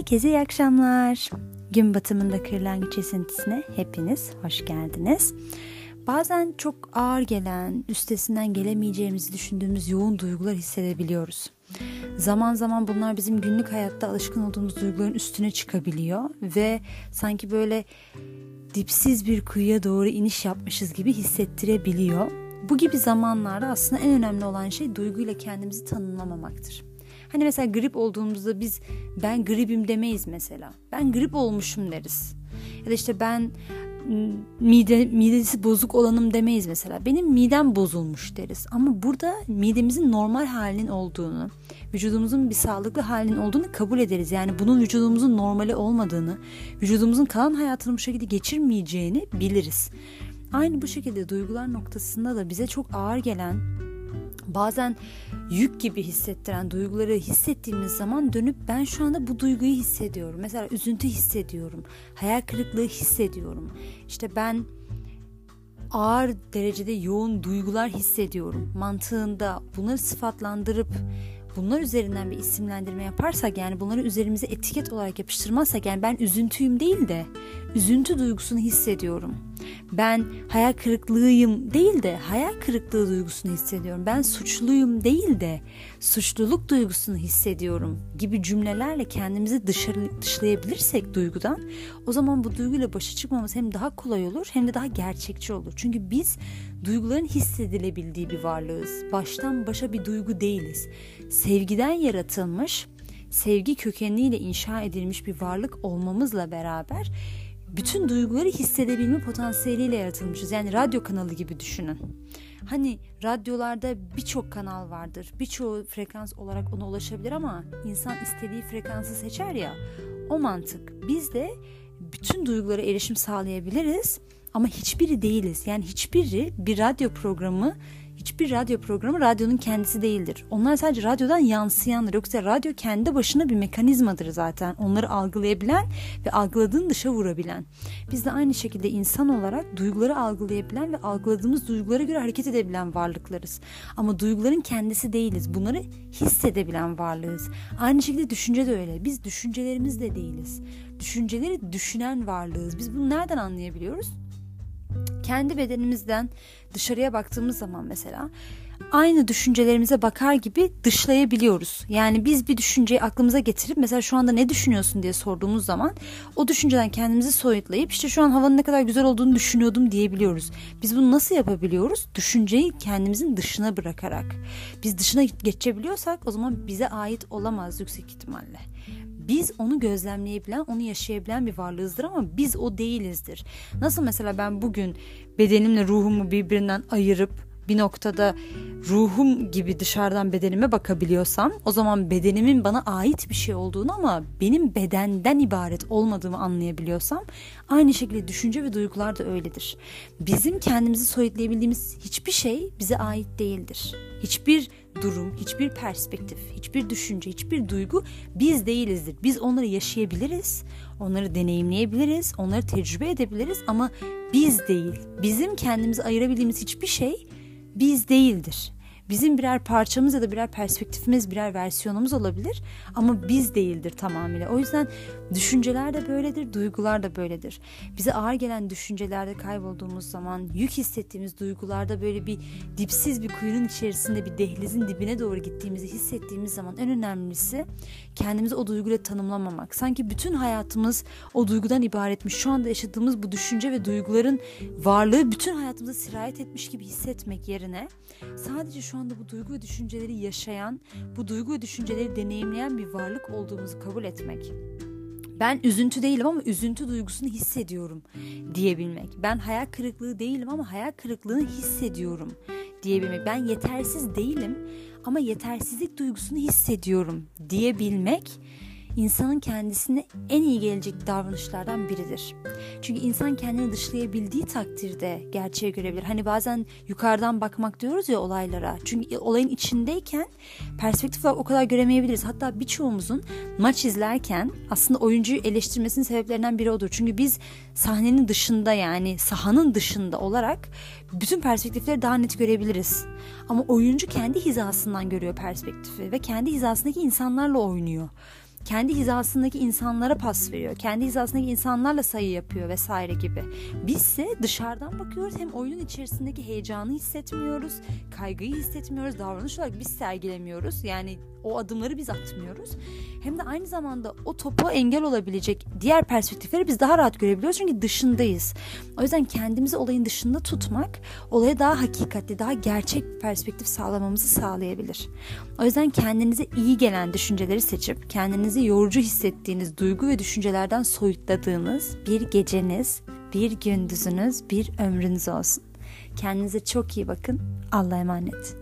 Herkese iyi akşamlar. Gün batımında kırlangıç esintisine hepiniz hoş geldiniz. Bazen çok ağır gelen, üstesinden gelemeyeceğimizi düşündüğümüz yoğun duygular hissedebiliyoruz. Zaman zaman bunlar bizim günlük hayatta alışkın olduğumuz duyguların üstüne çıkabiliyor ve sanki böyle dipsiz bir kuyuya doğru iniş yapmışız gibi hissettirebiliyor. Bu gibi zamanlarda aslında en önemli olan şey duyguyla kendimizi tanımlamamaktır. Hani mesela grip olduğumuzda biz ben gripim demeyiz mesela. Ben grip olmuşum deriz. Ya da işte ben mide midesi bozuk olanım demeyiz mesela. Benim midem bozulmuş deriz. Ama burada midemizin normal halinin olduğunu, vücudumuzun bir sağlıklı halinin olduğunu kabul ederiz. Yani bunun vücudumuzun normali olmadığını, vücudumuzun kalan hayatını bu şekilde geçirmeyeceğini biliriz. Aynı bu şekilde duygular noktasında da bize çok ağır gelen bazen yük gibi hissettiren duyguları hissettiğimiz zaman dönüp ben şu anda bu duyguyu hissediyorum. Mesela üzüntü hissediyorum, hayal kırıklığı hissediyorum. İşte ben ağır derecede yoğun duygular hissediyorum mantığında bunları sıfatlandırıp bunlar üzerinden bir isimlendirme yaparsak yani bunları üzerimize etiket olarak yapıştırmazsak yani ben üzüntüyüm değil de üzüntü duygusunu hissediyorum ben hayal kırıklığıyım değil de hayal kırıklığı duygusunu hissediyorum. Ben suçluyum değil de suçluluk duygusunu hissediyorum gibi cümlelerle kendimizi dışarı, dışlayabilirsek duygudan o zaman bu duyguyla başa çıkmamız hem daha kolay olur hem de daha gerçekçi olur. Çünkü biz duyguların hissedilebildiği bir varlığız. Baştan başa bir duygu değiliz. Sevgiden yaratılmış, sevgi kökeniyle inşa edilmiş bir varlık olmamızla beraber bütün duyguları hissedebilme potansiyeliyle yaratılmışız. Yani radyo kanalı gibi düşünün. Hani radyolarda birçok kanal vardır. Birçoğu frekans olarak ona ulaşabilir ama insan istediği frekansı seçer ya. O mantık. Biz de bütün duygulara erişim sağlayabiliriz ama hiçbiri değiliz. Yani hiçbiri bir radyo programı hiçbir radyo programı radyonun kendisi değildir. Onlar sadece radyodan yansıyanlar. Yoksa radyo kendi başına bir mekanizmadır zaten. Onları algılayabilen ve algıladığını dışa vurabilen. Biz de aynı şekilde insan olarak duyguları algılayabilen ve algıladığımız duygulara göre hareket edebilen varlıklarız. Ama duyguların kendisi değiliz. Bunları hissedebilen varlığız. Aynı şekilde düşünce de öyle. Biz düşüncelerimiz de değiliz. Düşünceleri düşünen varlığız. Biz bunu nereden anlayabiliyoruz? Kendi bedenimizden dışarıya baktığımız zaman mesela aynı düşüncelerimize bakar gibi dışlayabiliyoruz. Yani biz bir düşünceyi aklımıza getirip mesela şu anda ne düşünüyorsun diye sorduğumuz zaman o düşünceden kendimizi soyutlayıp işte şu an havanın ne kadar güzel olduğunu düşünüyordum diyebiliyoruz. Biz bunu nasıl yapabiliyoruz? Düşünceyi kendimizin dışına bırakarak. Biz dışına geçebiliyorsak o zaman bize ait olamaz yüksek ihtimalle. Biz onu gözlemleyebilen, onu yaşayabilen bir varlığızdır ama biz o değilizdir. Nasıl mesela ben bugün bedenimle ruhumu birbirinden ayırıp bir noktada ruhum gibi dışarıdan bedenime bakabiliyorsam o zaman bedenimin bana ait bir şey olduğunu ama benim bedenden ibaret olmadığımı anlayabiliyorsam aynı şekilde düşünce ve duygular da öyledir. Bizim kendimizi soyutlayabildiğimiz hiçbir şey bize ait değildir. Hiçbir durum, hiçbir perspektif, hiçbir düşünce, hiçbir duygu biz değilizdir. Biz onları yaşayabiliriz, onları deneyimleyebiliriz, onları tecrübe edebiliriz ama biz değil. Bizim kendimizi ayırabildiğimiz hiçbir şey biz değildir. Bizim birer parçamız ya da birer perspektifimiz, birer versiyonumuz olabilir ama biz değildir tamamıyla. O yüzden düşünceler de böyledir, duygular da böyledir. Bize ağır gelen düşüncelerde kaybolduğumuz zaman, yük hissettiğimiz duygularda böyle bir dipsiz bir kuyunun içerisinde bir dehlizin dibine doğru gittiğimizi hissettiğimiz zaman en önemlisi kendimizi o duyguyla tanımlamamak. Sanki bütün hayatımız o duygudan ibaretmiş. Şu anda yaşadığımız bu düşünce ve duyguların varlığı bütün hayatımıza sirayet etmiş gibi hissetmek yerine sadece şu anda bu duygu ve düşünceleri yaşayan, bu duygu ve düşünceleri deneyimleyen bir varlık olduğumuzu kabul etmek. Ben üzüntü değilim ama üzüntü duygusunu hissediyorum diyebilmek. Ben hayal kırıklığı değilim ama hayal kırıklığını hissediyorum diyebilmek. Ben yetersiz değilim ama yetersizlik duygusunu hissediyorum diyebilmek insanın kendisine en iyi gelecek davranışlardan biridir. Çünkü insan kendini dışlayabildiği takdirde gerçeği görebilir. Hani bazen yukarıdan bakmak diyoruz ya olaylara. Çünkü olayın içindeyken perspektif olarak o kadar göremeyebiliriz. Hatta birçoğumuzun maç izlerken aslında oyuncuyu eleştirmesinin sebeplerinden biri odur. Çünkü biz sahnenin dışında yani sahanın dışında olarak bütün perspektifleri daha net görebiliriz. Ama oyuncu kendi hizasından görüyor perspektifi ve kendi hizasındaki insanlarla oynuyor. Kendi hizasındaki insanlara pas veriyor. Kendi hizasındaki insanlarla sayı yapıyor vesaire gibi. Bizse dışarıdan bakıyoruz hem oyunun içerisindeki heyecanı hissetmiyoruz, kaygıyı hissetmiyoruz, davranış olarak biz sergilemiyoruz. Yani o adımları biz atmıyoruz. Hem de aynı zamanda o topa engel olabilecek diğer perspektifleri biz daha rahat görebiliyoruz çünkü dışındayız. O yüzden kendimizi olayın dışında tutmak olaya daha hakikatli, daha gerçek bir perspektif sağlamamızı sağlayabilir. O yüzden kendinize iyi gelen düşünceleri seçip kendinizi yorucu hissettiğiniz duygu ve düşüncelerden soyutladığınız bir geceniz, bir gündüzünüz, bir ömrünüz olsun. Kendinize çok iyi bakın. Allah'a emanet.